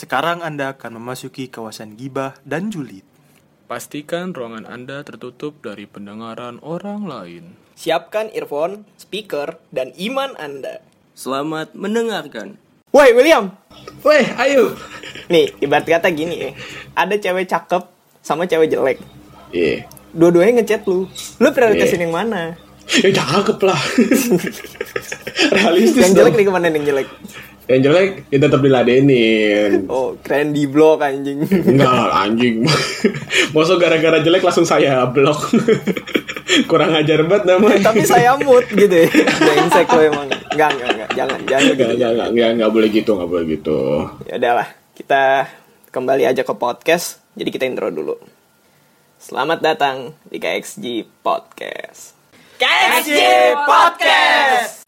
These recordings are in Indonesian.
Sekarang Anda akan memasuki kawasan gibah dan julid. Pastikan ruangan Anda tertutup dari pendengaran orang lain. Siapkan earphone, speaker, dan iman Anda. Selamat mendengarkan. Woi, William. Weh, ayo. Nih, ibarat kata gini ya. Ada cewek cakep sama cewek jelek. Iya. Dua-duanya ngechat lu. Lu prioritasin Iya. yang mana? Ya cakep lah. Realistis Yang dong. jelek nih ke mana yang jelek? Yang jelek ya tetap diladenin. Oh, keren di blok anjing. Enggak, anjing. Masa gara-gara jelek langsung saya blok. Kurang ajar banget namanya. Tapi saya mood gitu ya. Brengsek lo emang. Enggak, enggak, enggak. Jangan, jangan Enggak, gitu. enggak, enggak, enggak, enggak boleh gitu, enggak boleh gitu. Ya udahlah, kita kembali aja ke podcast. Jadi kita intro dulu. Selamat datang di KXG Podcast. KXG Podcast.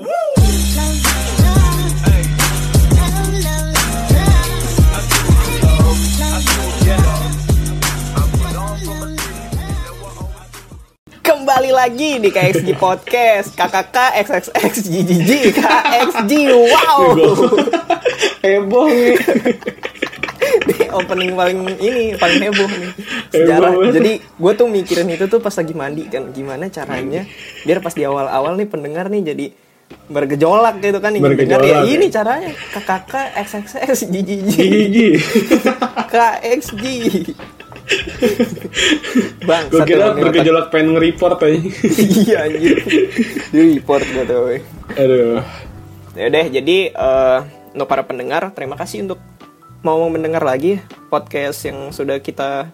Kembali lagi di KXG Podcast KKK XXX GGG KXG Wow Heboh nih. Ini opening paling ini paling heboh nih sejarah. Heboh. Jadi gue tuh mikirin itu tuh pas lagi mandi kan gimana caranya biar pas di awal-awal nih pendengar nih jadi bergejolak gitu kan ya Bergejolak, ya. ini caranya KKK XXX GGG. KXG Bang, Gue kira bergejolak pengen nge-report aja. Iya anjir Di report gue tuh weh. Aduh. Ya udah, jadi eh, untuk para pendengar, terima kasih untuk mau mendengar lagi podcast yang sudah kita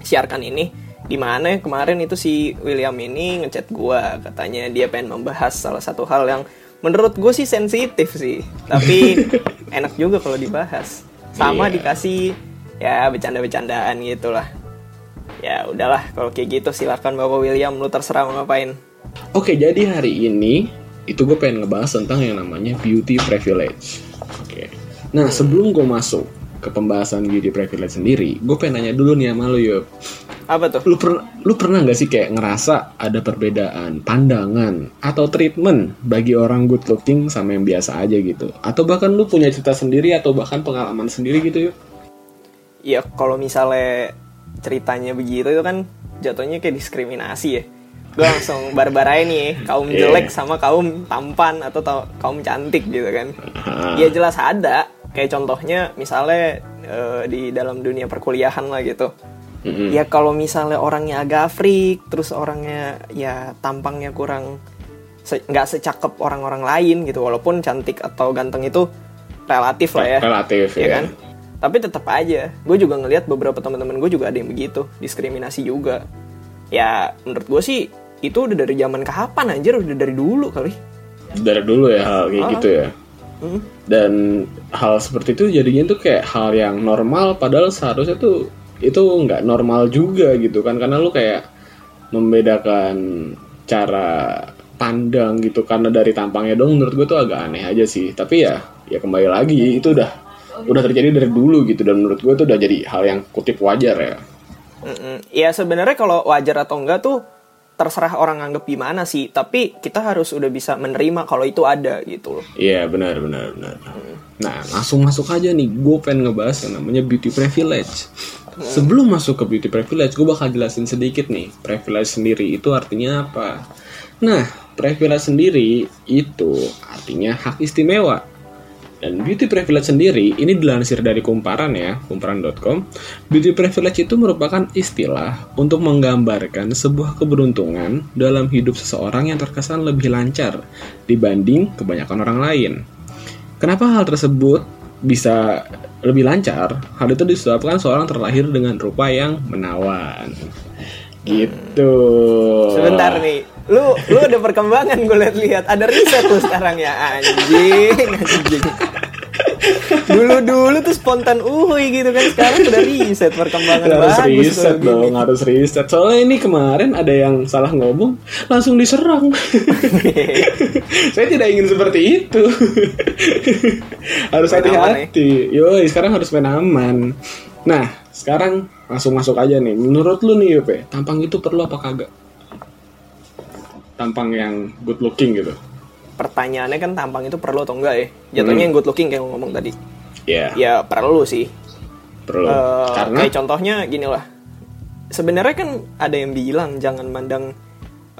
siarkan ini. Di mana kemarin itu si William ini ngechat gua katanya dia pengen membahas salah satu hal yang menurut gue sih sensitif sih, tapi enak juga kalau dibahas. Sama Iya. dikasih ya bercanda-bercandaan gitu lah. Ya udahlah, kalau kayak gitu silakan Bapak William, lu terserah mau ngapain. Oke, jadi hari ini itu gue pengen ngebahas tentang yang namanya beauty privilege. Oke. Nah, sebelum gue masuk ke pembahasan beauty privilege sendiri, gue pengen nanya dulu nih sama lu, Yup. Apa tuh? Lu, per- lu pernah gak sih kayak ngerasa ada perbedaan pandangan atau treatment bagi orang good looking sama yang biasa aja gitu? Atau bahkan lu punya cerita sendiri atau bahkan pengalaman sendiri gitu, Yup? Ya kalau misalnya ceritanya begitu itu kan jatuhnya kayak diskriminasi ya. Gue langsung barbar aja nih kaum Iya. jelek sama kaum tampan atau tau- kaum cantik gitu kan. Ya jelas ada. Kayak contohnya misalnya eh, di dalam dunia perkuliahan lah gitu. Mm-mm. ya kalau misalnya orangnya agak freak terus orangnya ya tampangnya kurang se- nggak secakep orang-orang lain gitu walaupun cantik atau ganteng itu relatif lah ya. Relatif, ya ya. kan tapi tetap aja gue juga ngelihat beberapa teman-teman gue juga ada yang begitu diskriminasi juga. Ya menurut gue sih itu udah dari zaman kapan anjir? Udah dari dulu kali. Dari dulu ya hal kayak Ah. gitu ya. Hmm. dan hal seperti itu jadinya tuh kayak hal yang normal padahal seharusnya tuh itu nggak normal juga gitu kan. Karena lu kayak membedakan cara pandang gitu karena dari tampangnya dong menurut gue tuh agak aneh aja sih. Tapi ya ya kembali lagi itu udah udah terjadi dari dulu gitu dan menurut gue tuh udah jadi hal yang kutip wajar ya Mm-mm. ya sebenarnya kalau wajar atau enggak tuh terserah orang nganggep gimana sih tapi kita harus udah bisa menerima kalau itu ada gitu loh Iya benar benar benar. Nah langsung masuk aja nih, gue pengen ngebahas yang namanya beauty privilege. Sebelum masuk ke beauty privilege, gue bakal jelasin sedikit nih privilege sendiri itu artinya apa. Nah privilege sendiri itu artinya hak istimewa. Dan beauty privilege sendiri ini dilansir dari kumparan ya, kumparan.com. Beauty privilege itu merupakan istilah untuk menggambarkan sebuah keberuntungan dalam hidup seseorang yang terkesan lebih lancar dibanding kebanyakan orang lain. Kenapa hal tersebut bisa lebih lancar? Hal itu disebabkan seorang terlahir dengan rupa yang menawan. Gitu. sebentar nih lu lu ada perkembangan gue lihat-lihat ada riset tuh sekarang ya anjing anjing dulu dulu tuh spontan uhuy gitu kan sekarang udah riset perkembangan harus bagus riset dong, gini. harus riset. Soalnya ini kemarin ada yang salah ngomong, langsung diserang. Saya tidak ingin seperti itu. harus hati-hati. Yoi, sekarang harus main aman. Nah, sekarang langsung masuk aja nih. Menurut lu nih, Yope, tampang itu perlu apa kagak? Tampang yang good looking gitu. pertanyaannya kan tampang itu perlu atau enggak ya? Jatuhnya yang good looking kayak ngomong tadi. Ya ya perlu sih. Perlu. Eh, karena kayak contohnya gini lah. Sebenarnya kan ada yang bilang jangan mandang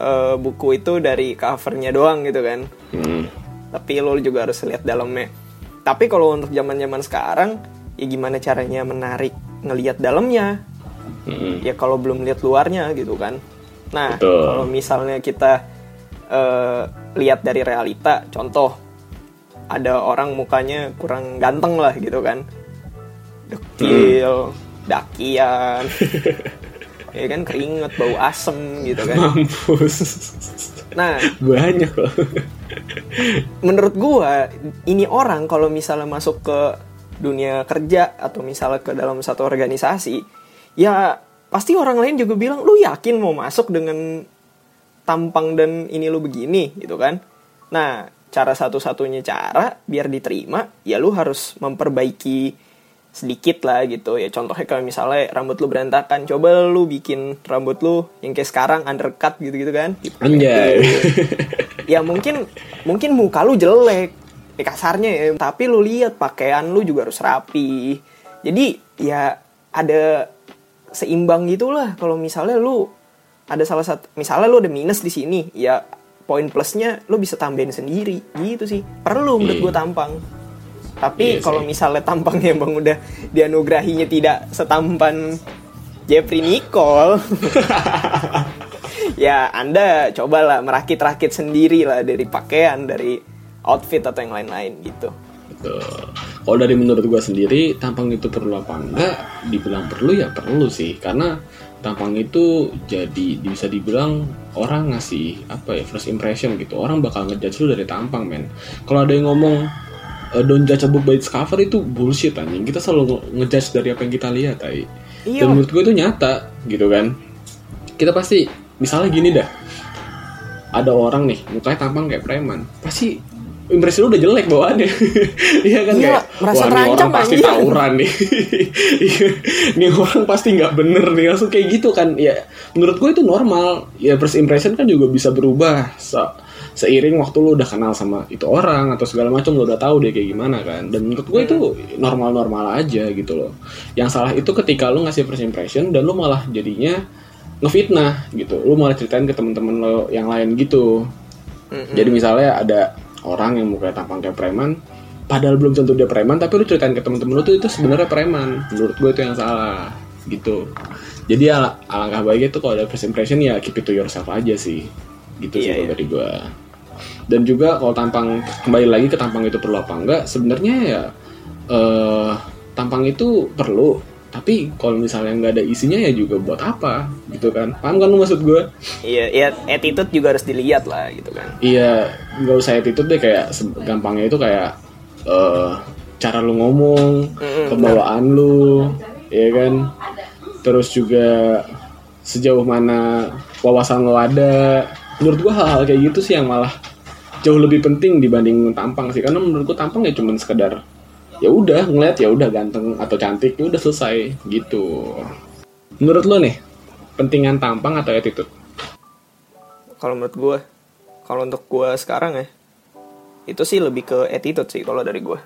eh, buku itu dari covernya doang gitu kan. Hmm, tapi lo juga harus lihat dalamnya. Tapi kalau untuk zaman zaman sekarang ya gimana caranya menarik ngelihat dalamnya? Hmm, ya kalau belum lihat luarnya gitu kan nah Betul. kalau misalnya kita eh, lihat dari realita contoh ada orang mukanya kurang ganteng lah gitu kan. Dekil dakian ya kan keringet bau asem gitu kan. Mampus. Nah banyak loh menurut gua ini orang kalau misalnya masuk ke dunia kerja atau misalnya ke dalam satu organisasi ya pasti orang lain juga bilang lu yakin mau masuk dengan tampang dan ini lu begini? Gitu kan. Nah cara satu-satunya cara biar diterima ya lu harus memperbaiki sedikit lah gitu. Ya contohnya kalau misalnya rambut lu berantakan coba lu bikin rambut lu yang kayak sekarang undercut gitu gitu kan. Anjay. Ya mungkin mungkin muka lu jelek eh, kasarnya ya. Tapi lu lihat pakaian lu juga harus rapi. Jadi ya ada seimbang gitulah. Kalau misalnya lu ada salah satu misalnya lu ada minus di sini ya poin plusnya lu bisa tambahin sendiri. Gitu sih. Perlu menurut gue tampang. Tapi Iya kalau misalnya tampangnya emang udah dianugerahinya tidak setampan Jeffrey Nicole ya anda cobalah merakit-rakit sendiri lah dari pakaian dari outfit atau yang lain-lain gitu Betul. Kalau dari menurut gue sendiri, tampang itu perlu apa enggak? Dibilang perlu ya perlu sih, karena tampang itu jadi bisa dibilang orang ngasih apa ya first impression gitu. Orang bakal ngejudge lu dari tampang men. Kalau ada yang ngomong eh, don't judge a book by its cover itu bullshit anjing. Kita selalu nge- ngejudge dari apa yang kita lihat, ay. Iya. Dan menurut gue itu nyata gitu kan. Kita pasti misalnya gini dah. Ada orang nih mukanya tampang kayak preman, pasti impresi lu udah jelek bawaannya. Iya kan Iya, kayak merasa wah, nih orang pasti anjir." tawuran nih. Iya, nih orang pasti nggak bener nih langsung kayak gitu kan. Ya menurut gue itu normal. Ya first impression kan juga bisa berubah. Se- seiring waktu lu udah kenal sama itu orang atau segala macam lu udah tahu dia kayak gimana kan. Dan menurut gue itu normal-normal aja gitu loh. Yang salah itu ketika lu ngasih first impression dan lu malah jadinya ngefitnah gitu. Lu malah ceritain ke temen-temen lo yang lain gitu. Jadi misalnya ada orang yang mukanya tampang kayak preman, padahal belum tentu dia preman, tapi lu ceritain ke temen-temen lu tuh itu sebenarnya preman. Menurut gue itu yang salah gitu. Jadi al alangkah baiknya tuh kalau ada first impression ya keep it to yourself aja sih. Gitu sih Iya, kalau iya. dari gue. Dan juga kalau tampang kembali lagi ke tampang itu perlu apa enggak, sebenarnya ya eh tampang itu perlu. Tapi kalau misalnya nggak ada isinya ya juga buat apa gitu kan? Paham kan lu maksud gue? iya ya attitude juga harus dilihat lah gitu kan Iya, nggak usah attitude deh kayak gampangnya itu kayak eh cara lu ngomong, kebawaan lu, ya kan. Terus juga sejauh mana wawasan lo ada. Menurut gua hal-hal kayak gitu sih yang malah jauh lebih penting dibanding tampang sih. Karena menurut gua tampang ya cuman sekedar ya udah ngeliat ya udah ganteng atau cantik ya udah selesai gitu. Menurut lo nih, pentingan tampang atau attitude? kalau menurut gue kalau untuk gue sekarang ya itu sih lebih ke attitude sih kalau dari gue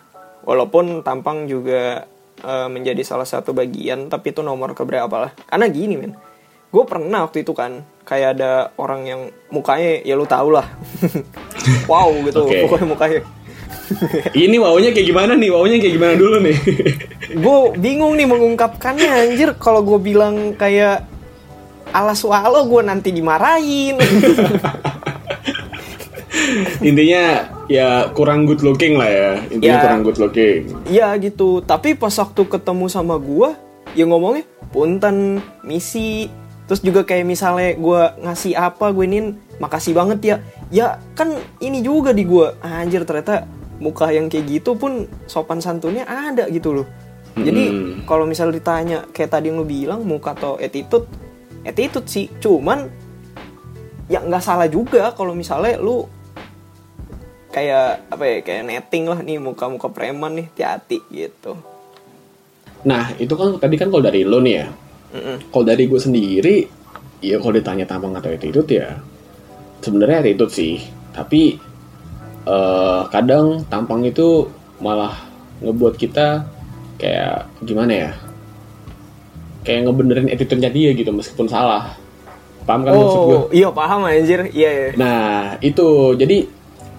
walaupun tampang juga eh, menjadi salah satu bagian tapi itu nomor keberapa lah karena gini men gue pernah waktu itu kan kayak ada orang yang mukanya ya lu tau lah wow gitu Oke. pokoknya mukanya Ini maunya kayak gimana nih? Maunya kayak gimana dulu nih? gue bingung nih mengungkapkannya anjir kalau gue bilang kayak ala swalo gue nanti dimarahin Intinya ya kurang good looking lah ya. Intinya Ya. kurang good looking. Iya gitu, tapi pas waktu ketemu sama gua, ya ngomongnya punten, misi, terus juga kayak misalnya gua ngasih apa, gue inin makasih banget ya. Ya kan ini juga di gua, anjir ternyata muka yang kayak gitu pun sopan santunnya ada gitu loh. Jadi Hmm. kalau misal ditanya kayak tadi yang lu bilang muka atau attitude, attitude sih, cuman ya nggak salah juga kalau misalnya lu kayak apa ya kayak netting lah nih muka-muka preman nih hati-hati gitu. Nah itu kan tadi kan kalau dari lo nih ya. Mm-mm. Kalau dari gue sendiri, ya kalau ditanya tampang atau attitude ya, sebenarnya attitude sih. Tapi eh, kadang tampang itu malah ngebuat kita kayak gimana ya kayak ngebenerin attitude-nya dia gitu meskipun salah paham kan maksud gue Oh, iya paham anjir. Iya, iya. Nah, itu jadi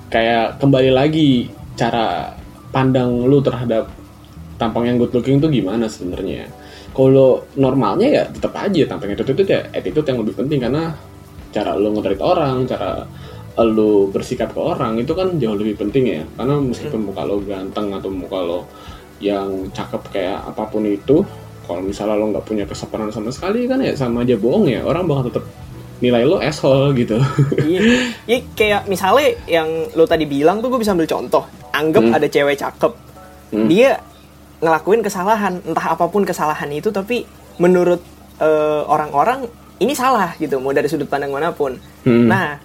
kayak kembali lagi cara pandang lu terhadap tampang yang good looking tuh gimana sebenarnya. Kalau normalnya ya tetap aja tampang itu itu ya attitude yang lebih penting karena cara lu nge orang, cara lu bersikap ke orang itu kan jauh lebih penting ya. Karena meskipun muka lo ganteng atau muka lo yang cakep kayak apa pun itu, kalau misalnya lo nggak punya kesopanan sama sekali kan ya sama aja bohong ya. Orang bakal tetap nilai lo asshole gitu. Iya, Iya, kayak misalnya yang lo tadi bilang tuh gue bisa ambil contoh. Anggap Hmm. ada cewek cakep, dia ngelakuin kesalahan, entah apa pun kesalahan itu, tapi menurut eh, orang-orang ini salah gitu, mau dari sudut pandang mana pun. Hmm. Nah,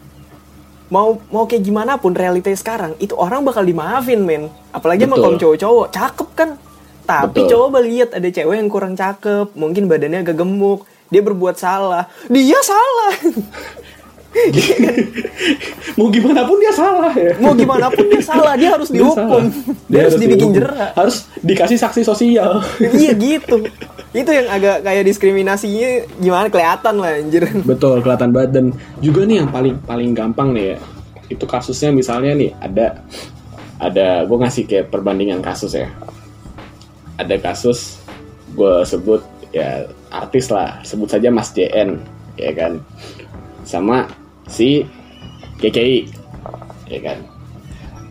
mau mau kayak gimana pun realitanya sekarang, itu orang bakal dimaafin men. Apalagi sama Betul. kaum cowok-cowok, cakep kan. Tapi Betul. coba lihat ada cewek yang kurang cakep, mungkin badannya agak gemuk, dia berbuat salah, dia salah. mau gimana pun dia salah ya mau gimana pun dia salah dia harus Dia dihukum salah. dia, harus dibikin dihukum. jerak harus dikasih saksi sosial iya gitu itu yang agak kayak diskriminasinya gimana? Kelihatan lah anjir. Betul kelihatan banget. Dan juga nih yang paling paling gampang nih ya. Itu kasusnya misalnya nih ada ada gue ngasih kayak perbandingan kasus ya. Ada kasus gue sebut ya artis lah. Sebut saja Mas JN ya kan? Sama si KKI ya kan?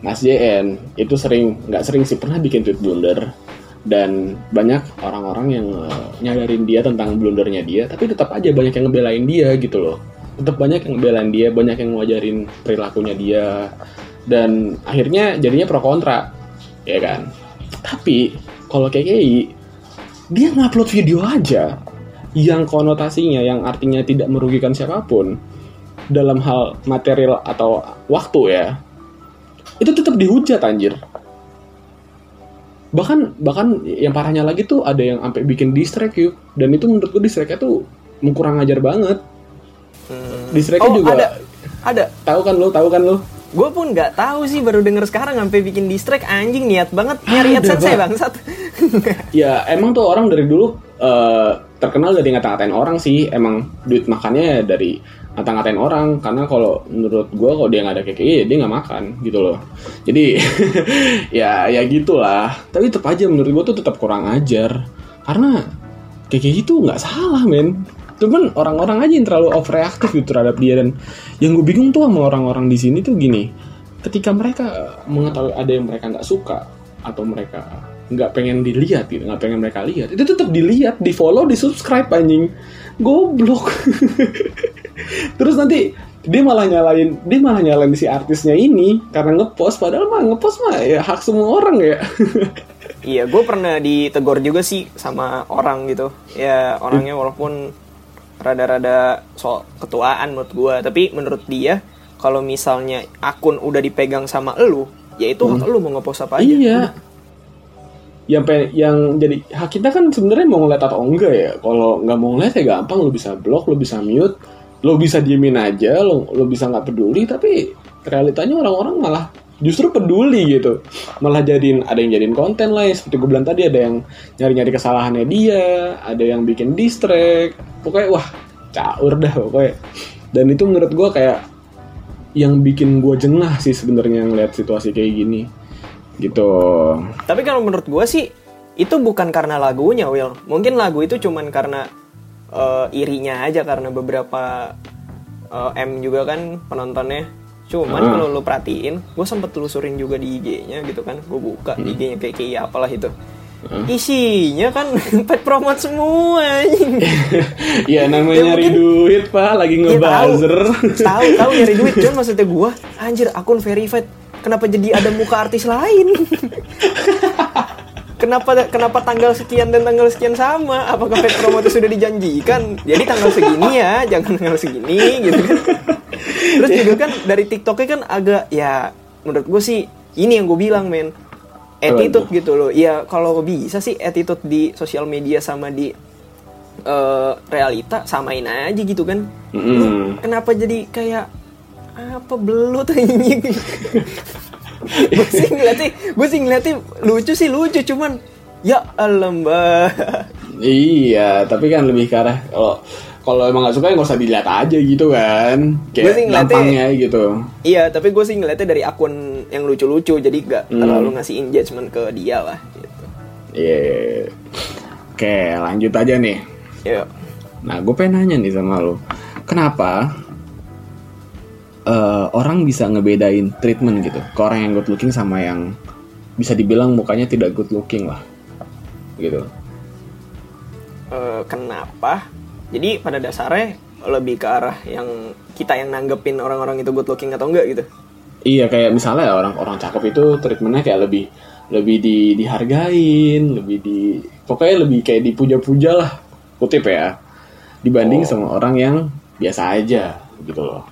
Mas JN itu sering nggak sering sih pernah bikin tweet blunder dan banyak orang-orang yang eh, nyadarin dia tentang blundernya dia tapi tetap aja banyak yang ngebelain dia gitu loh. Tetap banyak yang ngebelain dia banyak yang ngajarin perilakunya dia. Dan akhirnya jadinya pro kontra ya kan? Tapi kalau KKI dia ngupload video aja yang konotasinya yang artinya tidak merugikan siapa pun dalam hal material atau waktu ya itu tetap dihujat anjir bahkan bahkan yang parahnya lagi tuh ada yang sampai bikin distrack yuk. Dan itu menurut gue distracknya tuh kurang ajar banget. Distracknya oh juga ada. Ada. Tahu kan lo tahu kan lo gue pun nggak tahu sih baru denger sekarang sampai bikin distrack anjing niat banget nyari Ada, adsense ya Pak. bangsat. Ya emang tuh orang dari dulu eh, terkenal dari ngata-ngatain orang sih. Emang duit makannya dari ngata-ngatain orang karena kalau menurut gue kalau dia nggak ada KKI ya dia nggak makan gitu loh. Jadi ya ya gitulah. Tapi tetap aja menurut gue tuh tetap kurang ajar. Karena KKI itu nggak salah men. Cuman orang-orang aja yang terlalu overreaktif gitu terhadap dia. Dan yang gue bingung tuh sama orang-orang di sini tuh gini. Ketika mereka mengetahui ada yang mereka nggak suka atau mereka nggak pengen dilihat gitu nggak pengen mereka lihat itu tetap dilihat di follow di subscribe anjing. Goblok terus nanti dia malah nyalain dia malah nyalain si artisnya ini karena ngepost padahal mah ngepost mah ya hak semua orang ya. Iya gue pernah ditegur juga sih sama orang gitu. Ya orangnya walaupun rada-rada soal ketuaan menurut gue tapi menurut dia kalau misalnya akun udah dipegang sama elu ya itu hak elu mau ngepost apa aja. Iya. Yang pe- yang jadi hak kita kan sebenarnya mau ngeliat atau enggak ya. Kalau nggak mau ngeliat ya gampang lo bisa blok lo bisa mute lo bisa diemin aja lo lo bisa nggak peduli tapi realitanya orang-orang malah justru peduli gitu malah jadiin ada yang jadiin konten lah ya. seperti gue bilang tadi ada yang nyari-nyari kesalahannya dia ada yang bikin distract pokoknya wah caur dah pokoknya dan itu menurut gue kayak yang bikin gue jengah sih sebenarnya ngeliat situasi kayak gini gitu Tapi kalau menurut gue sih itu bukan karena lagunya, Will. Mungkin lagu itu cuman karena eh, irinya aja karena beberapa eh, M juga kan penontonnya. Cuman Ah. kalau lo perhatiin, gue sempet telusurin juga di IG-nya gitu kan. Gue buka Hmm. IG-nya kayak kayak apalah itu. Isinya kan pet promote semua. ya namanya Ya, nyari mungkin- duit pak lagi Iya, ngebuzzer tahu tahu tahu nyari duit cuman maksudnya gue anjir akun verified kenapa jadi ada muka artis lain kenapa kenapa tanggal sekian dan tanggal sekian sama? Apakah paid promote sudah dijanjikan? Jadi tanggal segini ya jangan tanggal segini gitu kan. Terus juga kan dari tiktoknya kan agak ya menurut gue sih ini yang gue bilang men. Attitude Apa gitu loh. Ya kalau bisa sih attitude di sosial media sama di eh, realita samain aja gitu kan. Lu Mm-mm. kenapa jadi kayak apa belut anjing gue sih ngeliatnya gue sih ngeliatnya lucu sih lucu cuman Ya mbak. Iya, tapi kan lebih ke arah kalau kalau emang gak suka ya nggak usah dilihat aja gitu kan. Sih Kayak ngeliatnya- gampangnya gitu. Iya, tapi gue sih ngeliatnya dari akun yang lucu-lucu, jadi gak Hmm. terlalu ngasih engagement ke dia lah. Gitu. Iya. Oke, lanjut aja nih. Ya, Nah, gue pengen nanya nih sama lo. Kenapa eh, orang bisa ngebedain treatment gitu ke orang yang good looking sama yang bisa dibilang mukanya tidak good looking lah. Gitu. eh, kenapa? Jadi pada dasarnya lebih ke arah yang kita yang nanggepin orang-orang itu good looking atau enggak gitu. Iya kayak misalnya orang-orang cakep itu treatmentnya kayak lebih lebih di dihargain, lebih di pokoknya lebih kayak dipuja-puja lah kutip ya dibanding sama orang yang biasa aja gitu loh.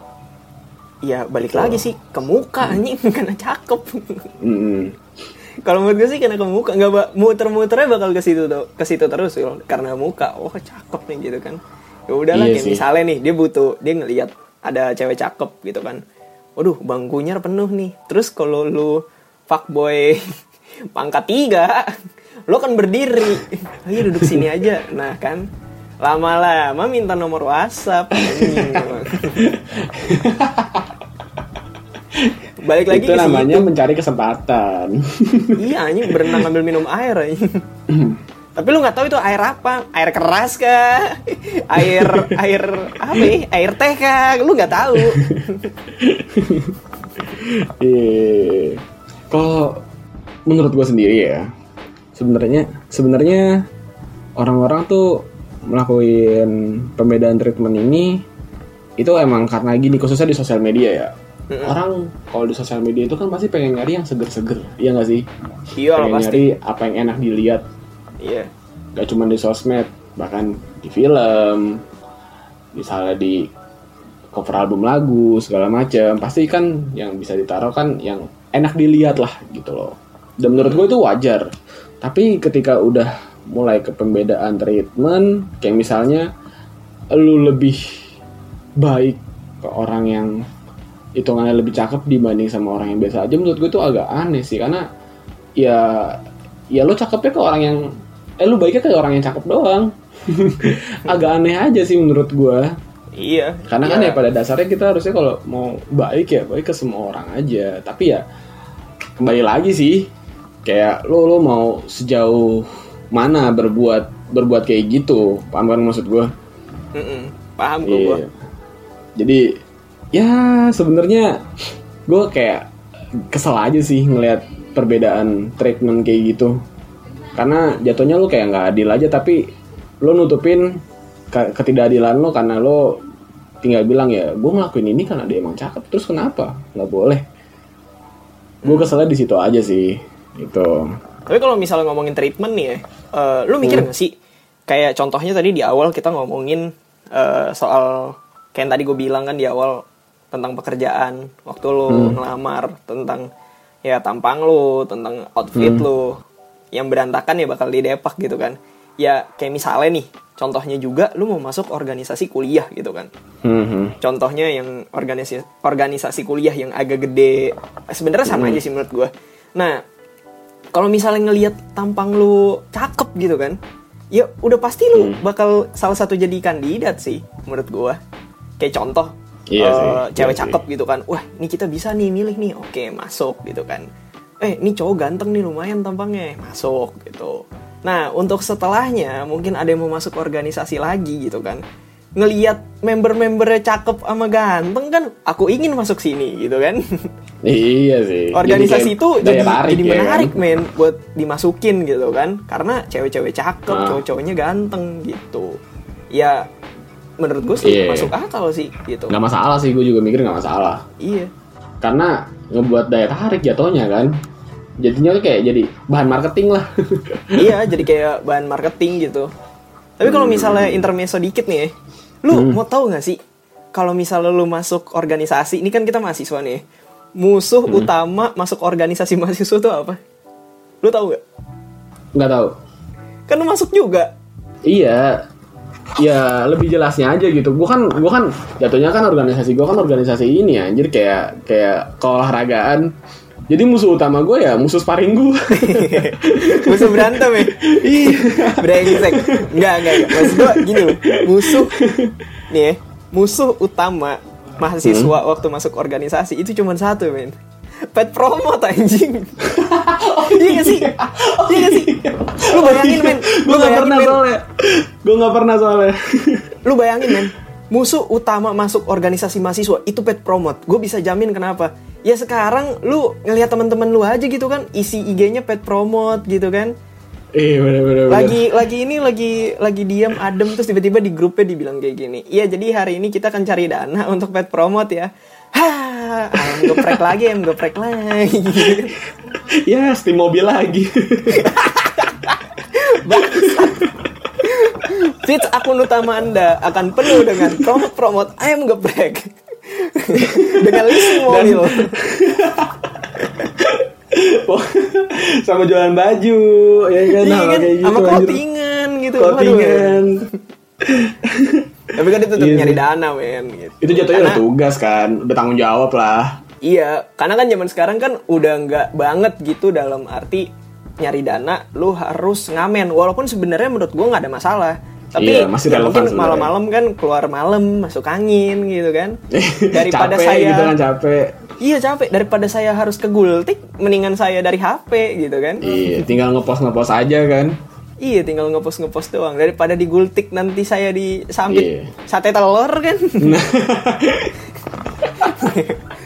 Ya balik lagi sih ke muka anjing karena cakep. Mm-mm. Kalau menurut gue sih karena ke muka nggak ba- muter-muternya bakal ke situ tuh ke situ terus Wil. karena muka. Oh cakep nih gitu kan. Ya udahlah Iya kayak sih. misalnya nih dia butuh dia ngelihat ada cewek cakep gitu kan. Waduh bangkunya penuh nih. Terus kalau lu fuckboy pangkat tiga, lo kan berdiri. Ayo duduk sini aja. Nah kan lama-lama minta nomor WhatsApp. Balik lagi itu ke namanya situ. mencari kesempatan. Iya anjing berenang ambil minum air. Tapi lu nggak tahu itu air apa? Air keras kah? Air air apa? ya? Air teh kah? Lu nggak tahu. Iya. Kalau menurut gue sendiri ya, sebenarnya sebenarnya orang-orang tuh melakukan pembedaan treatment ini itu emang karena gini khususnya di sosial media ya. Orang kalau di sosial media itu kan pasti pengen nyari yang seger-seger, iya nggak sih? Iya pengen pasti. nyari apa yang enak dilihat, Iya. gak cuma di sosmed, bahkan di film, misalnya di cover album lagu segala macam, pasti kan yang bisa ditaruh kan yang enak dilihat lah gitu loh. Dan menurut gue itu wajar. Tapi ketika udah mulai ke pembedaan treatment, kayak misalnya lu lebih baik ke orang yang hitungannya lebih cakep dibanding sama orang yang biasa aja menurut gue itu agak aneh sih karena ya ya lo cakepnya ke orang yang eh lu baiknya ke orang yang cakep doang. Agak aneh aja sih menurut gue Iya. karena kan ya pada dasarnya kita harusnya kalau mau baik ya baik ke semua orang aja. Tapi ya kembali lagi sih kayak lo lo mau sejauh mana berbuat berbuat kayak gitu paham kan maksud gue Mm-mm. Paham gue. Iya. Jadi ya sebenarnya gue kayak kesel aja sih ngelihat perbedaan treatment kayak gitu. Karena jatuhnya lu kayak nggak adil aja tapi lo nutupin ke- ketidakadilan lo karena lo tinggal bilang ya gue ngelakuin ini karena dia emang cakep terus kenapa nggak boleh gue keselnya di situ aja sih itu Tapi kalau misalnya ngomongin treatment nih ya, eh, lu mikir nggak sih? Kayak contohnya tadi di awal kita ngomongin eh, soal kayak yang tadi gue bilang kan di awal tentang pekerjaan, waktu lu ngelamar, tentang ya tampang lu, tentang outfit lu, yang berantakan ya bakal didepak gitu kan. Ya kayak misalnya nih, contohnya juga lu mau masuk organisasi kuliah gitu kan. Hmm, Contohnya yang organisasi organisasi kuliah yang agak gede, sebenarnya sama aja sih menurut gue. Nah, kalau misalnya ngelihat tampang lu cakep gitu kan, ya udah pasti lu bakal salah satu jadi kandidat sih menurut gue. Kayak contoh, Iya eh, sih, cewek iya sih. cakep gitu kan, wah ini kita bisa nih milih nih, oke masuk gitu kan. Eh, ini cowok ganteng nih lumayan tampangnya, masuk gitu. Nah, untuk setelahnya mungkin ada yang mau masuk organisasi lagi gitu kan. Ngeliat member-membernya cakep sama ganteng kan, aku ingin masuk sini gitu kan. iya sih. Organisasi Jadi itu jadi tarik jadi ya kan? menarik men buat dimasukin gitu kan? Karena cewek-cewek cakep Ah. cowok-cowoknya ganteng gitu. Ya menurut gue sih Iya. masuk akal sih gitu. Nggak masalah sih gue juga mikir nggak masalah. Iya. Karena ngebuat daya tarik jatuhnya kan? Jadinya tuh kayak jadi bahan marketing lah. Iya jadi kayak bahan marketing gitu. Tapi kalau misalnya intermezzo dikit nih ya, lu mau tahu nggak sih kalau misalnya lu masuk organisasi ini kan kita mahasiswa nih musuh utama masuk organisasi mahasiswa tuh apa? Lu tahu nggak? Nggak tahu. Kan lu masuk juga. Iya. Ya lebih jelasnya aja gitu. Gua kan gua kan jatuhnya kan organisasi gua kan organisasi ini ya anjir. Kayak kayak keolahragaan Jadi musuh utama gue ya musuh sparring gue. musuh berantem ya? Iya. brengsek. Enggak enggak enggak. Maksud gua gini loh. Musuh nih ya musuh utama mahasiswa Hmm. waktu masuk organisasi itu cuma satu men. Pet promote anjing. Iya gak sih? Iya. Gak sih? Lu bayangin men. Lu gue gak pernah men. soalnya. Gue gak pernah soalnya. lu bayangin men musuh utama masuk organisasi mahasiswa itu pet promote gue bisa jamin kenapa ya sekarang lu ngelihat teman-teman lu aja gitu kan isi IG-nya pet promote gitu kan Iya bener bener. bener. lagi lagi ini lagi lagi diam adem terus tiba-tiba di grupnya dibilang kayak gini iya jadi hari ini kita akan cari dana untuk pet promote ya Hah, ayam geprek lagi, ayam geprek lagi. Ya Steam mobil lagi. Fits akun utama Anda akan penuh dengan promote-promote ayam geprek. dengan leasing mobil. sama jualan baju ya kan Iya sama kan, kayak gitu sama clothingan gitu. Clothingan. Tapi kan itu tetap Iya nyari dana, men. Gitu. itu jatuhnya udah Karena- tugas kan udah tanggung jawab lah Iya, karena kan zaman sekarang kan udah nggak banget gitu dalam arti nyari dana, lu harus ngamen. Walaupun sebenarnya menurut gua nggak ada masalah. Tapi Iya, masih ya mungkin malam-malam kan keluar malam masuk angin gitu kan. Daripada capek saya gitu kan capek Iya capek daripada saya harus ke gultik mendingan saya dari HP gitu kan. iya tinggal ngepost ngepost aja kan Iya tinggal ngepost ngepost doang daripada di gultik nanti saya disambit Iya. sate telur kan.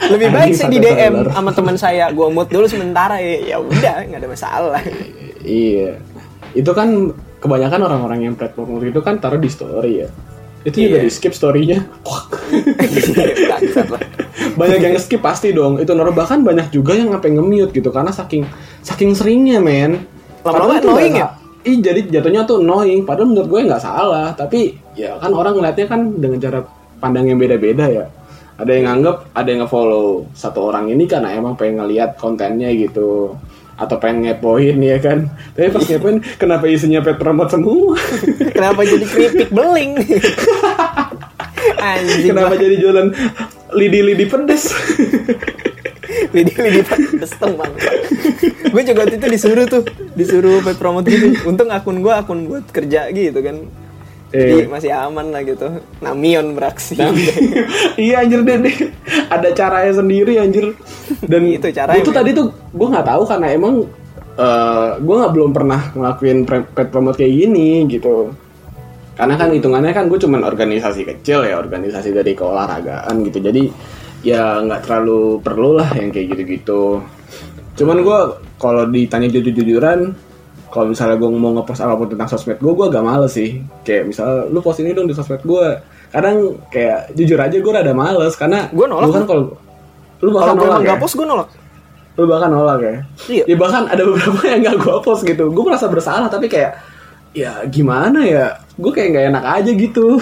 Lebih baik sih di DM telur. sama teman saya, gua mood dulu sementara ya. Ya udah, nggak ada masalah. iya itu kan kebanyakan orang-orang yang platform itu kan taruh di story ya. Itu juga Iya. di skip storynya. Banyak yang skip pasti dong. Itu naruh bahkan banyak juga yang ngapain nge-mute gitu karena saking saking seringnya men. Lama-lama annoying ya? Ih jadi jatuhnya tuh annoying. Padahal menurut gue nggak salah. Tapi ya kan orang ngeliatnya kan dengan cara pandang yang beda-beda ya. Ada yang nganggep, ada yang nge-follow Satu orang ini karena emang pengen ngeliat kontennya gitu Atau pengen ngepoin ya kan Tapi pas ngepoin kenapa isinya pet promote semua Kenapa jadi keripik beling? Anjing. Kenapa jadi jualan lidi-lidi pedes lidi lidi pedes bang. gue juga waktu itu disuruh tuh, disuruh paid promote gitu. Untung akun gue akun buat kerja gitu kan. Jadi Eh. masih aman lah gitu. Namion beraksi. iya anjir deh, deh. ada caranya sendiri anjir dan Itu caranya, men. tadi tuh gue nggak tahu karena emang eh gue nggak belum pernah ngelakuin pet promote kayak gini gitu karena kan hitungannya kan gue cuman organisasi kecil ya organisasi dari keolahragaan gitu jadi ya nggak terlalu perlu lah yang kayak gitu-gitu cuman gue kalau ditanya jujur-jujuran kalau misalnya gue mau ngepost apa pun tentang sosmed gue gue agak males sih. Kayak misalnya lu post ini dong di sosmed gue kadang kayak jujur aja gue rada males karena Gua nolak kan tuh. kalau lu bahkan gue nolak emang ya? nggak post gue nolak. lu bahkan nolak ya? Iya. ya bahkan ada beberapa yang gak gue post gitu. Gue merasa bersalah tapi kayak ya gimana ya? Gue kayak nggak enak aja gitu.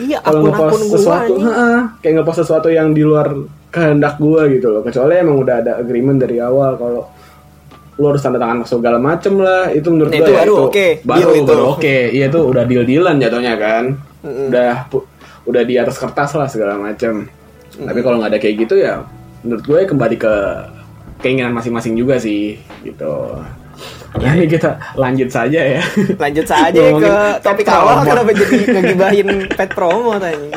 Iya, kalau ngepost gue sesuatu heeh, kayak ngepost sesuatu yang di luar kehendak gue gitu loh. Kecuali emang udah ada agreement dari awal kalau lu harus tanda tangan segala macem lah. Itu menurut Nah, gue itu ya baru oke, baru deal itu. baru oke. Iya itu udah deal dealan jatuhnya kan. Udah pu- udah di atas kertas lah segala macem. Tapi kalau nggak ada kayak gitu ya menurut gue kembali ke keinginan masing-masing juga sih gitu. Nah, ini kita lanjut saja ya. Lanjut saja ke topik awal kenapa jadi ngegibahin pet promo tanya.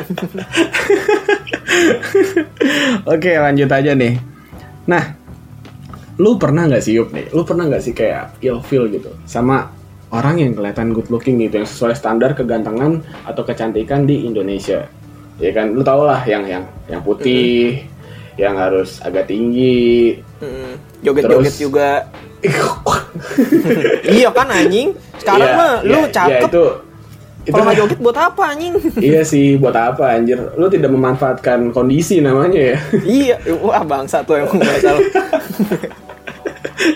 Oke lanjut aja nih. Nah, lu pernah nggak sih Yup nih? Lu pernah nggak sih kayak ilfeel gitu sama orang yang kelihatan good looking gitu yang sesuai standar kegantengan atau kecantikan di Indonesia? Ya kan, lu tau lah yang yang yang putih, yang harus agak tinggi. Mm, Joget-joget Terus- juga. iya kan anjing. Sekarang Iya, mah lu iya, iya, cakep. itu itu Kalau nggak joget buat apa anjing? iya sih buat apa anjir lu tidak memanfaatkan kondisi namanya ya iya, wah bangsa tuh emang nggak salah.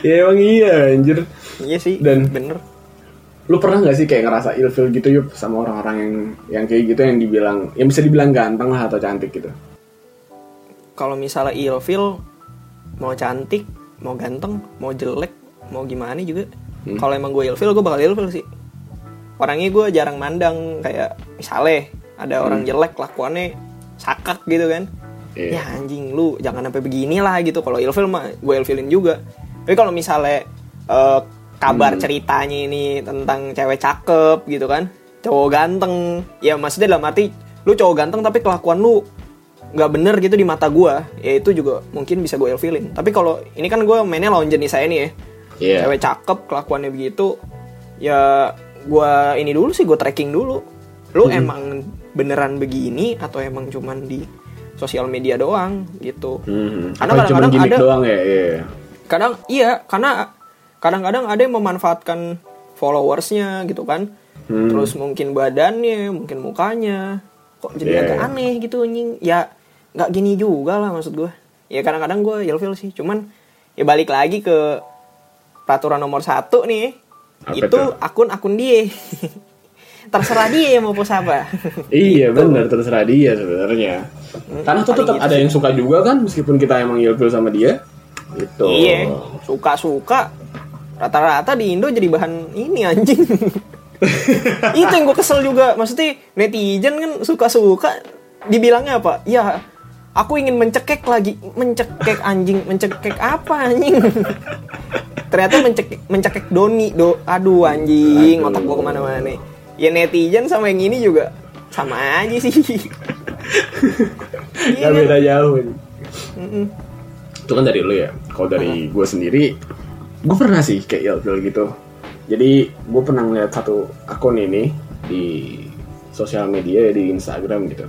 ya emang iya anjir iya sih, Dan- bener. lu pernah nggak sih kayak ngerasa ilfeel gitu yuk sama orang-orang yang yang kayak gitu yang dibilang yang bisa dibilang ganteng lah atau cantik gitu Kalau misalnya ilfeel mau cantik, mau ganteng, mau jelek, mau gimana juga. Hmm. Kalau emang gue ilfeel, gue bakal ilfeel sih. Orangnya gue jarang mandang kayak misalnya ada orang Hmm. jelek lakuannya sakak gitu kan. Iya. ya anjing lu jangan sampai begini lah gitu kalau ilfil mah gue ilfilin juga tapi kalau misalnya eh, kabar ceritanya ini tentang cewek cakep gitu kan cowok ganteng ya maksudnya dalam arti lu cowok ganteng tapi kelakuan lu nggak bener gitu di mata gue ya itu juga mungkin bisa gue ilfilin tapi kalau ini kan gue mainnya lawan jenis saya nih ya Iya. cewek cakep kelakuannya begitu ya gua ini dulu sih gue tracking dulu lu Hmm. emang beneran begini atau emang cuman di sosial media doang gitu Hmm. Karena kadang-kadang ada- doang ya? Iya. Kadang iya karena kadang-kadang ada yang memanfaatkan followersnya gitu kan. Hmm. terus mungkin badannya mungkin mukanya. Kok jadi Iya, agak iya. aneh gitu anjing. Ya nggak gini juga lah maksud gue ya kadang-kadang gue ilfil sih. Cuman ya balik lagi ke peraturan nomor satu nih. Apa itu akun-akun dia. Terserah dia mau post apa. Iya benar terserah dia sebenarnya. Karena tuh tetap gitu ada yang suka juga kan meskipun kita emang ilfil sama dia. Gitu. iya. Suka-suka rata-rata di Indo jadi bahan ini anjing. Itu yang gue kesel juga. Maksudnya netizen kan suka-suka dibilangnya apa? Ya aku ingin mencekek lagi. Mencekek anjing. Mencekek apa anjing? Ternyata mencekek mencekek Doni do. Aduh anjing Aduh. otak gue ke mana-mana. Nih ya netizen sama yang ini juga sama aja sih. Iya Gak kan? beda jauh. Itu kan dari lu ya. Kalau dari gue sendiri, gue pernah sih kayak ilfil gitu. Jadi gue pernah ngeliat satu akun ini di sosial media di Instagram gitu.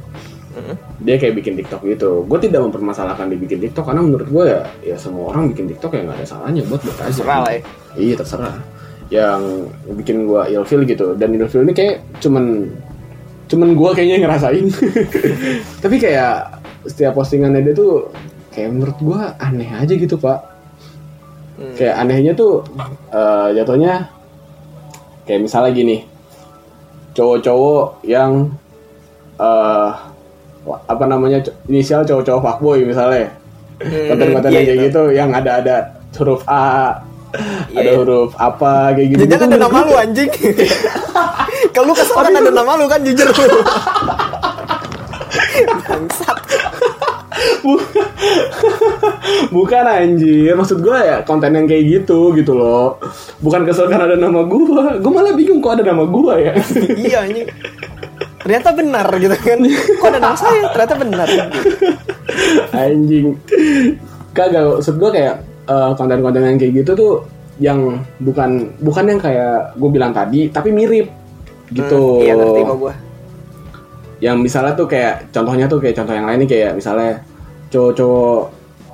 Dia kayak bikin TikTok gitu. Gue tidak mempermasalahkan dia bikin TikTok karena menurut gue ya, ya semua orang bikin TikTok ya nggak ada salahnya buat buat aja. Terserah lah ya. Iya terserah. Yang bikin gue ilfil gitu. Dan ilfil ini kayak cuman cuman gue kayaknya yang ngerasain. Tapi kayak setiap postingannya dia tuh kayak menurut gue aneh aja gitu pak. Kayak anehnya tuh eh, jatuhnya kayak misalnya gini, cowok-cowok yang eh apa namanya inisial cowok-cowok fuckboy misalnya konten-konten iya, yang kayak iya. gitu yang ada ada huruf A Iya, ada iya. huruf apa kayak gitu Jangan ada nama gua- lu anjing. Kalau lu kesel kan ada nama lu kan jujur lu. Bangsat. bukan anjir maksud gue ya konten yang kayak gitu gitu loh bukan kesel karena ada nama gue gue malah bingung kok ada nama gue ya iya anjing. Ternyata benar gitu kan. Kok ada nama saya? Ternyata benar. anjing kagak maksud gue kayak eh, konten-konten yang kayak gitu tuh yang bukan bukan yang kayak gue bilang tadi tapi mirip gitu Hmm, iya ngerti gua. yang misalnya tuh kayak contohnya tuh kayak contoh yang lain nih kayak misalnya cowok-cowok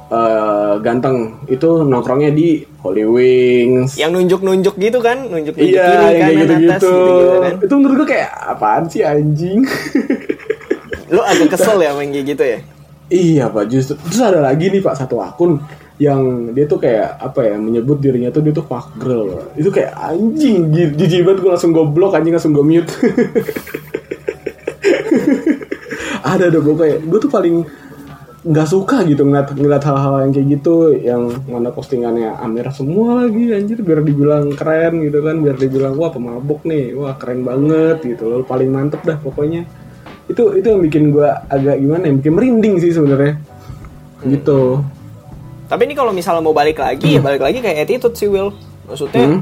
eh, ganteng itu nongkrongnya di Holy Wings. Yang nunjuk-nunjuk gitu kan, nunjuk-nunjuk iya kiri kanan gitu-gitu atas gitu, kan. itu menurut gue kayak apaan sih anjing? Lu agak kesel ya main gitu ya? iya pak justru. Terus ada lagi nih pak satu akun yang dia tuh kayak apa ya menyebut dirinya tuh dia tuh fuck girl. Itu kayak anjing ji- jijik banget gue langsung gue blok anjing langsung gue mute. Ada dong gue kayak gue tuh paling nggak suka gitu ngeliat ngeliat hal-hal yang kayak gitu yang mana postingannya Amir semua lagi anjir biar dibilang keren gitu kan biar dibilang wah pemabok nih wah keren banget gitu loh paling mantep dah pokoknya itu itu yang bikin gue agak gimana ya bikin merinding sih sebenarnya gitu Tapi ini kalau misalnya mau balik lagi, ya balik lagi kayak attitude sih Will. Maksudnya, Hmm.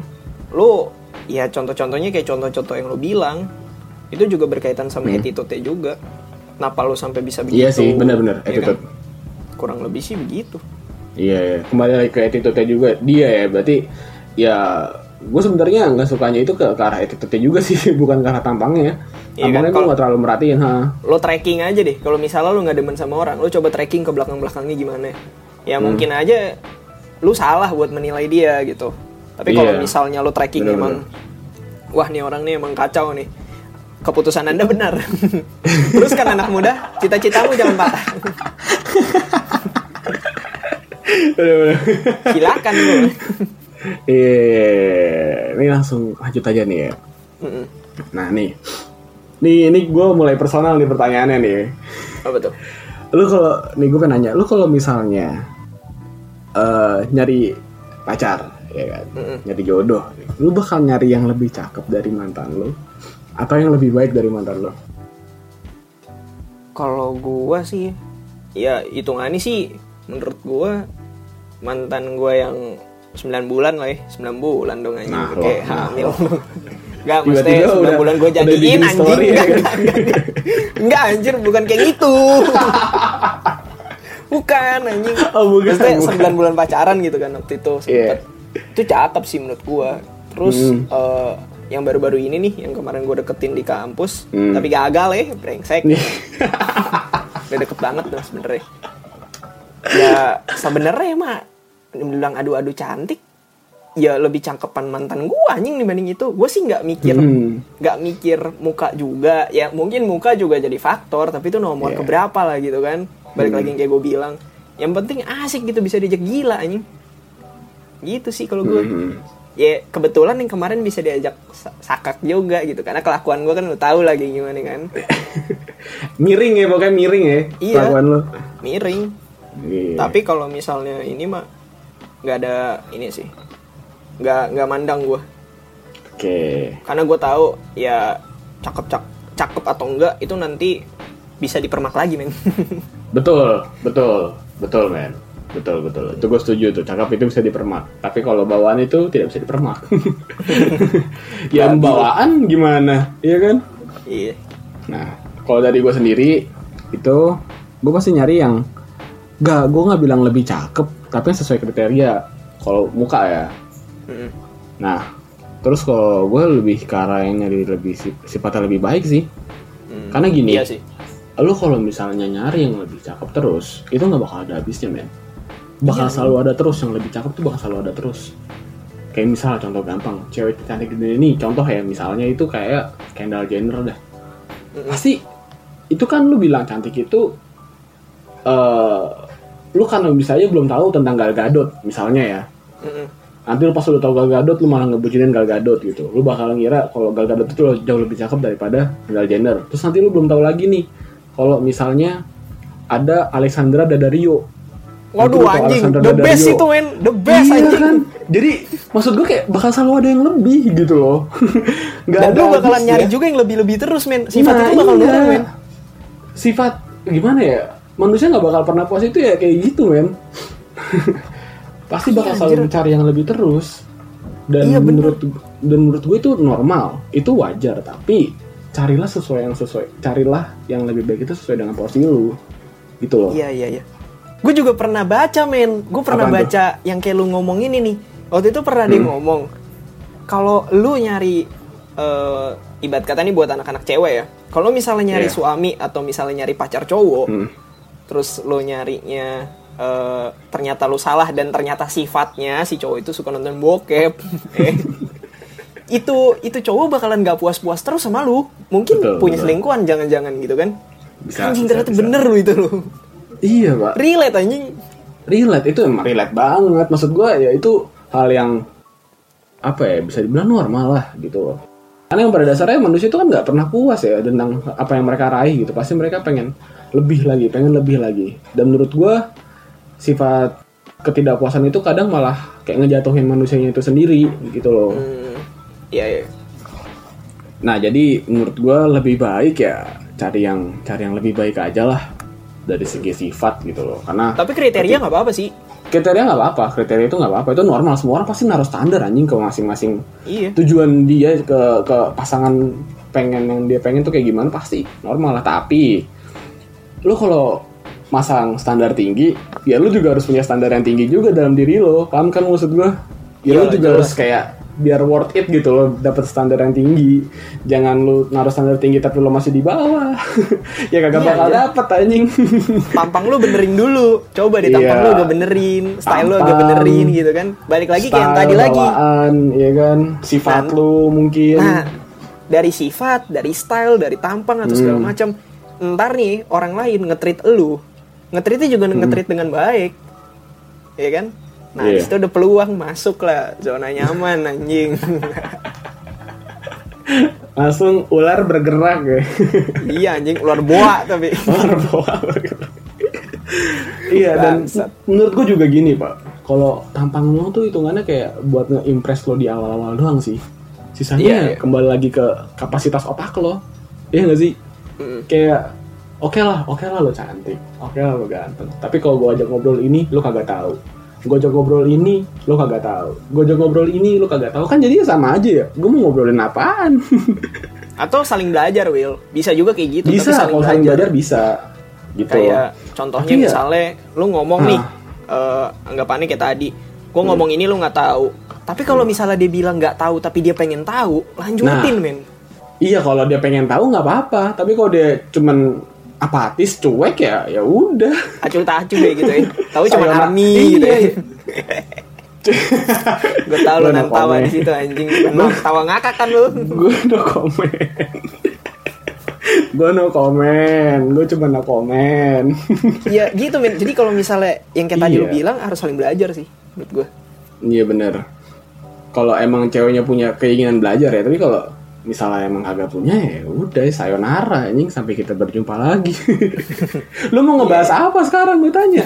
lu ya contoh-contohnya kayak contoh-contoh yang lu bilang, itu juga berkaitan sama attitude-nya juga. Kenapa lu sampai bisa begitu? Hmm. Iya sih, benar-benar, ya kan? attitude. Kurang lebih sih begitu. Iya, iya. kembali lagi ke attitude juga dia ya. Berarti ya gue sebenarnya nggak sukanya itu ke, ke arah attitude juga sih, bukan ke arah tampangnya. Iya kan, Tampangnya gue kalau- nggak terlalu merhatiin, ha. Lo tracking aja deh. Kalau misalnya lu nggak demen sama orang, lu coba tracking ke belakang-belakangnya gimana. Ya Hmm. mungkin aja lu salah buat menilai dia gitu. Tapi kalau Iya. misalnya lu tracking Bener-bener. emang wah nih orang nih emang kacau nih. Keputusan Anda benar. Terus kan anak muda, cita-citamu jangan patah. Silakan lu. Iya, ini langsung lanjut aja nih ya. Mm-mm. Nah nih, nih ini gue mulai personal nih pertanyaannya nih. Apa tuh? Lu kalau nih gue pengen nanya, lu kalau misalnya eh nyari pacar, ya kan, Mm-mm. nyari jodoh, lu bakal nyari yang lebih cakep dari mantan lu, atau yang lebih baik dari mantan lu? Kalau gua sih ya hitungannya sih menurut gue mantan gue yang 9 bulan lah ya 9 bulan dong anjing Nah, kayak lo, nah, hamil lo. Gak mesti 9 udah- bulan gue jadiin anjing story ya Enggak, kan? enggak, enggak. Enggak, anjir bukan kayak gitu Bukan anjing Oh, bukan, Maksudnya bukan. 9 bulan pacaran gitu kan waktu itu sempet Itu cakep sih menurut gue Terus Hmm. eh, yang baru-baru ini nih yang kemarin gue deketin di kampus Hmm. tapi gagal ya brengsek udah deket banget tuh sebenernya ya sebenernya mah bilang adu-adu cantik ya lebih cangkepan mantan gue anjing dibanding itu gue sih nggak mikir Hmm. nggak mikir muka juga ya mungkin muka juga jadi faktor tapi itu nomor Iya. keberapa lah gitu kan balik Hmm. lagi yang kayak gue bilang yang penting asik gitu bisa diajak gila anjing gitu sih kalau gue Hmm. Ya kebetulan yang kemarin bisa diajak sa- sakak juga gitu. Karena kelakuan gue kan lo tahu lagi gimana kan. Miring ya pokoknya miring ya Iya. kelakuan lo miring. Iya. tapi kalau misalnya ini mah nggak ada ini sih. Nggak nggak mandang gue oke. Karena gue tahu ya cakep cak cakep atau enggak itu nanti bisa dipermak lagi men. Betul betul betul men betul betul. Itu gue setuju tuh. Cakep itu bisa dipermak. Tapi kalau bawaan itu tidak bisa dipermak. Ya bawaan gimana? Iya kan? Iya. Nah kalau dari gue sendiri itu gue pasti nyari yang gak gue nggak bilang lebih cakep tapi yang sesuai kriteria. Kalau muka ya. Mm-mm. nah terus kalau gue lebih ke arah yang nyari lebih sif- sifatnya lebih baik sih. Mm. karena gini iya sih. lu kalau misalnya nyari yang lebih cakep terus itu nggak bakal ada habisnya men bakal Iya. selalu ada terus yang lebih cakep tuh bakal selalu ada terus. Kayak misal contoh gampang cewek cantik gede ini contoh ya misalnya itu kayak Kendall Jenner dah. Pasti itu kan lu bilang cantik itu eh lu kan bisa aja belum tahu tentang Gal Gadot misalnya ya. Nanti lu pas udah tahu Gal Gadot lu malah ngebucinin Gal Gadot gitu. Lu bakal ngira kalau Gal Gadot itu jauh lebih cakep daripada Kendall Jenner. Terus nanti lu belum tahu lagi nih kalau misalnya ada Alexandra Daddario waduh Itu anjing. the best itu men. The best iya anjing. kan? Jadi maksud gue kayak bakal selalu ada yang lebih gitu loh. Nggak dan ada lu bakalan nyari juga yang lebih-lebih terus men. Sifat Nah, itu bakal iya. nurun men. Sifat gimana ya? Manusia nggak bakal pernah puas itu ya kayak gitu men. Pasti bakal Iya, selalu anjir. mencari yang lebih terus. Dan Iya, bener. menurut dan menurut gue itu normal. Itu wajar tapi carilah sesuai yang sesuai carilah yang lebih baik itu sesuai dengan porsi lu. Gitu loh. Iya iya iya. Gue juga pernah baca men. Gue pernah Apaan tuh? baca yang kayak lu ngomong ini nih. Waktu itu pernah dia Hmm. ngomong kalau lu nyari eh ibarat kata nih buat anak-anak cewek ya. Kalau misalnya nyari Iya. suami atau misalnya nyari pacar cowok, Hmm. terus lu nyarinya eh, ternyata lu salah dan ternyata sifatnya si cowok itu suka nonton bokep. eh, itu itu cowok bakalan gak puas-puas terus sama lu. Mungkin Betul, punya betul. selingkuhan jangan-jangan gitu kan. Bisa, anjing bisa, ternyata bisa. bener lu itu lu. Iya pak. Relate anjing. relate itu emang relate. banget. Maksud gue ya itu hal yang apa ya bisa dibilang normal lah gitu loh. Karena yang pada dasarnya manusia itu kan nggak pernah puas ya tentang apa yang mereka raih gitu. Pasti mereka pengen lebih lagi pengen lebih lagi. Dan menurut gue sifat ketidakpuasan itu kadang malah kayak ngejatuhin manusianya itu sendiri gitu loh. Hmm, iya iya. nah jadi menurut gue lebih baik ya cari yang cari yang lebih baik aja lah dari segi sifat gitu loh. Karena Tapi kriteria nggak apa-apa sih. kriteria nggak apa-apa. Kriteria itu nggak apa-apa. Itu normal. Semua orang pasti naruh standar anjing ke masing-masing. Iya. tujuan dia ke ke pasangan pengen yang dia pengen tuh kayak gimana pasti normal lah. Tapi lu kalau masang standar tinggi ya lu juga harus punya standar yang tinggi juga dalam diri lo. Paham kan maksud gua? Ya lu Iya, juga jelas. harus kayak biar worth it gitu loh dapat standar yang tinggi jangan lu naruh standar tinggi tapi lo masih di bawah ya kagak Iya, bakal iya. dapet anjing Tampang lu benerin dulu. Coba deh tampang Iya. lu agak benerin, style lu agak Tampang. benerin gitu kan. Balik lagi kayak yang tadi lagi. bawaan, ya kan sifat Kan? lu mungkin Nah, dari sifat, dari style, dari tampang atau segala Hmm. macam. Ntar nih orang lain ngetrit elu, ngetritnya juga ngetrit dengan baik, ya kan? Nah, di situ udah peluang masuk lah zona nyaman anjing. langsung ular bergerak ya. Iya anjing ular boa tapi. ular bawa bergerak. Iya dan menurut gue juga gini pak. Kalau tampang lo tuh hitungannya kayak buat nge-impress lo di awal-awal doang sih. Sisanya Iya, iya. kembali lagi ke kapasitas otak lo. Iya gak sih? Mm. kayak oke lah oke lah lo cantik. Oke lah lo ganteng. Tapi kalau gue ajak ngobrol ini lo kagak tahu gue ajak ngobrol ini lo kagak tahu. Gue ajak ngobrol ini lo kagak tahu. Kan jadi sama aja ya. Gue mau ngobrolin apaan? Atau saling belajar, Will. Bisa juga kayak gitu. bisa tapi kalau saling belajar. bisa. Gitu. Kayak contohnya Tapi ya- misalnya lu ngomong nih, eh anggapannya kayak tadi, gue ngomong ini lu nggak tahu. Tapi kalau misalnya dia bilang nggak tahu tapi dia pengen tahu, lanjutin Nah. men. iya kalau dia pengen tahu nggak apa-apa. Tapi kalau dia cuman apatis cuek ya ya udah Acul tak acul deh gitu ya. Tahu cuma army Iya, gitu ya. gue lu Gua no nanti tawa di situ anjing. Emang tawa ngakak kan lu. gue no komen gue no komen gue cuma no komen Iya gitu men. Jadi kalau misalnya yang kayak tadi lu Iya. bilang harus saling belajar sih menurut gue. iya bener kalau emang ceweknya punya keinginan belajar ya tapi kalau misalnya emang kagak punya ya udah sayonara anjing sampai kita berjumpa lagi. Lu mau ngebahas apa sekarang? Gue tanya.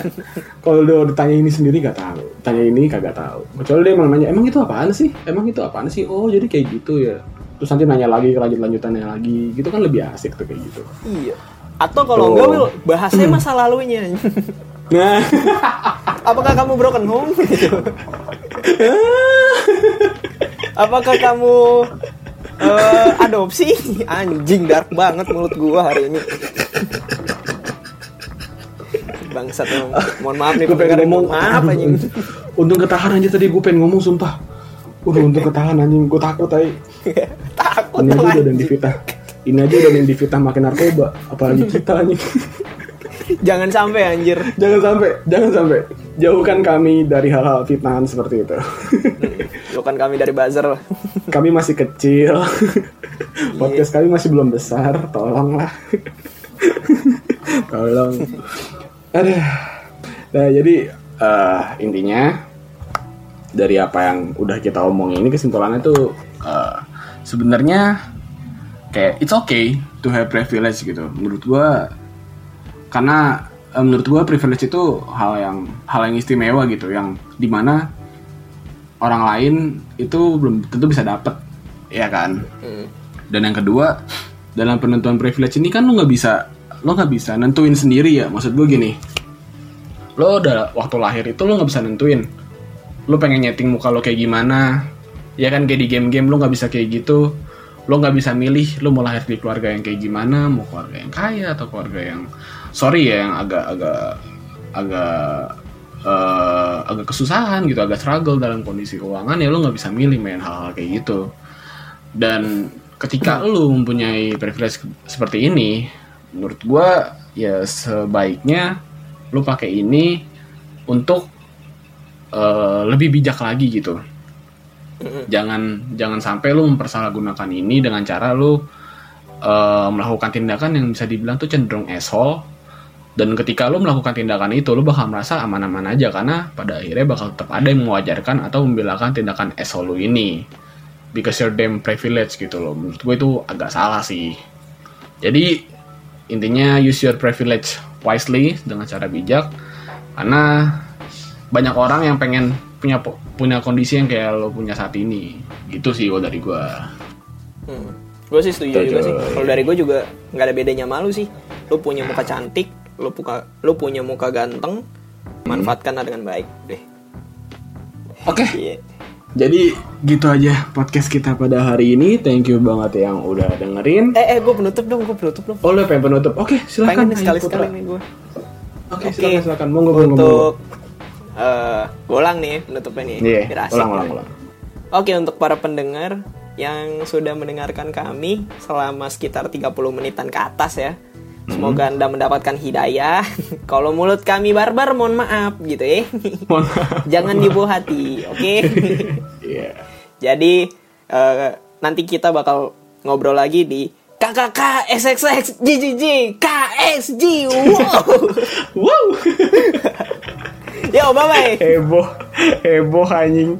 Kalau lu ditanya ini sendiri gak tahu. Tanya ini kagak tahu. Kecuali dia emang nanya emang itu apaan sih? Emang itu apaan sih? Oh jadi kayak gitu ya. Terus nanti nanya lagi lanjut lanjutannya lagi. Gitu kan lebih asik tuh kayak gitu. Iya. Atau kalau enggak Will, bahasnya masa lalunya. nah. Apakah kamu broken home? Apakah kamu eh, adopsi? Anjing dark banget mulut gua hari ini. Bangsat. Mohon maaf nih gue pengen ngomong. Maaf anjing. untung ketahan aja tadi gue pengen ngomong sumpah. Udah untung ketahan anjing. Gue takut aja Takut ini aja udah yang ini aja udah yang difitnah makin narkoba. Apalagi kita anjing Jangan sampai anjir. jangan sampai jangan sampai. Jauhkan kami dari hal-hal fitnahan seperti itu. Bukan kami dari buzzer. kami masih kecil. Podcast kami masih belum besar tolonglah. Tolong. Aduh. Nah jadi eh, intinya dari apa yang udah kita omongin ini kesimpulannya tuh eh, sebenarnya kayak it's okay to have privilege gitu. Menurut gua karena eh, menurut gua privilege itu hal yang hal yang istimewa gitu yang di mana orang lain itu belum tentu bisa dapet ya kan? Hmm. dan yang kedua dalam penentuan privilege ini kan lo nggak bisa lo nggak bisa nentuin sendiri ya. Maksud gue gini lo udah waktu lahir itu lo nggak bisa nentuin. Lo pengen nyeting muka lo kayak gimana ya kan? Kayak di game-game lo nggak bisa kayak gitu. Lo nggak bisa milih lo mau lahir di keluarga yang kayak gimana mau keluarga yang kaya atau keluarga yang sorry ya yang agak agak agak eh, agak kesusahan gitu agak struggle dalam kondisi keuangan ya lo nggak bisa milih main hal-hal kayak gitu. Dan ketika lu mempunyai privilege seperti ini menurut gua ya sebaiknya lu pakai ini untuk eh, lebih bijak lagi gitu. Jangan jangan sampai lu mempersalahgunakan ini dengan cara lu eh, melakukan tindakan yang bisa dibilang tuh cenderung asshole dan ketika lu melakukan tindakan itu lu bakal merasa aman-aman aja karena pada akhirnya bakal tetap ada yang mewajarkan atau membelakan tindakan asshole lu ini. Because you're damn privilege gitu loh. Menurut gue itu agak salah sih. Jadi intinya use your privilege wisely dengan cara bijak. Karena banyak orang yang pengen punya punya kondisi yang kayak lo punya saat ini. Gitu sih kalau dari gue Hmm. Gue sih setuju juga sih. Kalau dari gue juga nggak ada bedanya malu sih. Lu punya muka cantik, lu punya lu punya muka ganteng, manfaatkanlah dengan baik deh. oke Iya. jadi gitu aja podcast kita pada hari ini thank you banget yang udah dengerin Eh eh gue penutup dong, gue penutup dong. oh lo pengen penutup oke silakan Pengen sekali-sekali Putra. nih gue. oke Oke. silakan silakan monggo monggo Untuk eh golang nih penutupnya nih. Iya, biar asik ulang ulang ulang Oke untuk para pendengar yang sudah mendengarkan kami selama sekitar 30 menitan ke atas ya. Semoga Anda mendapatkan hidayah. Kalau mulut kami barbar mohon maaf gitu ya. Mohon maaf. Jangan dibawa hati, oke? Iya. Jadi eh, nanti kita bakal ngobrol lagi di KKK SXX JJJ KSG. Wow. wow Yo, bye bye. heboh heboh anjing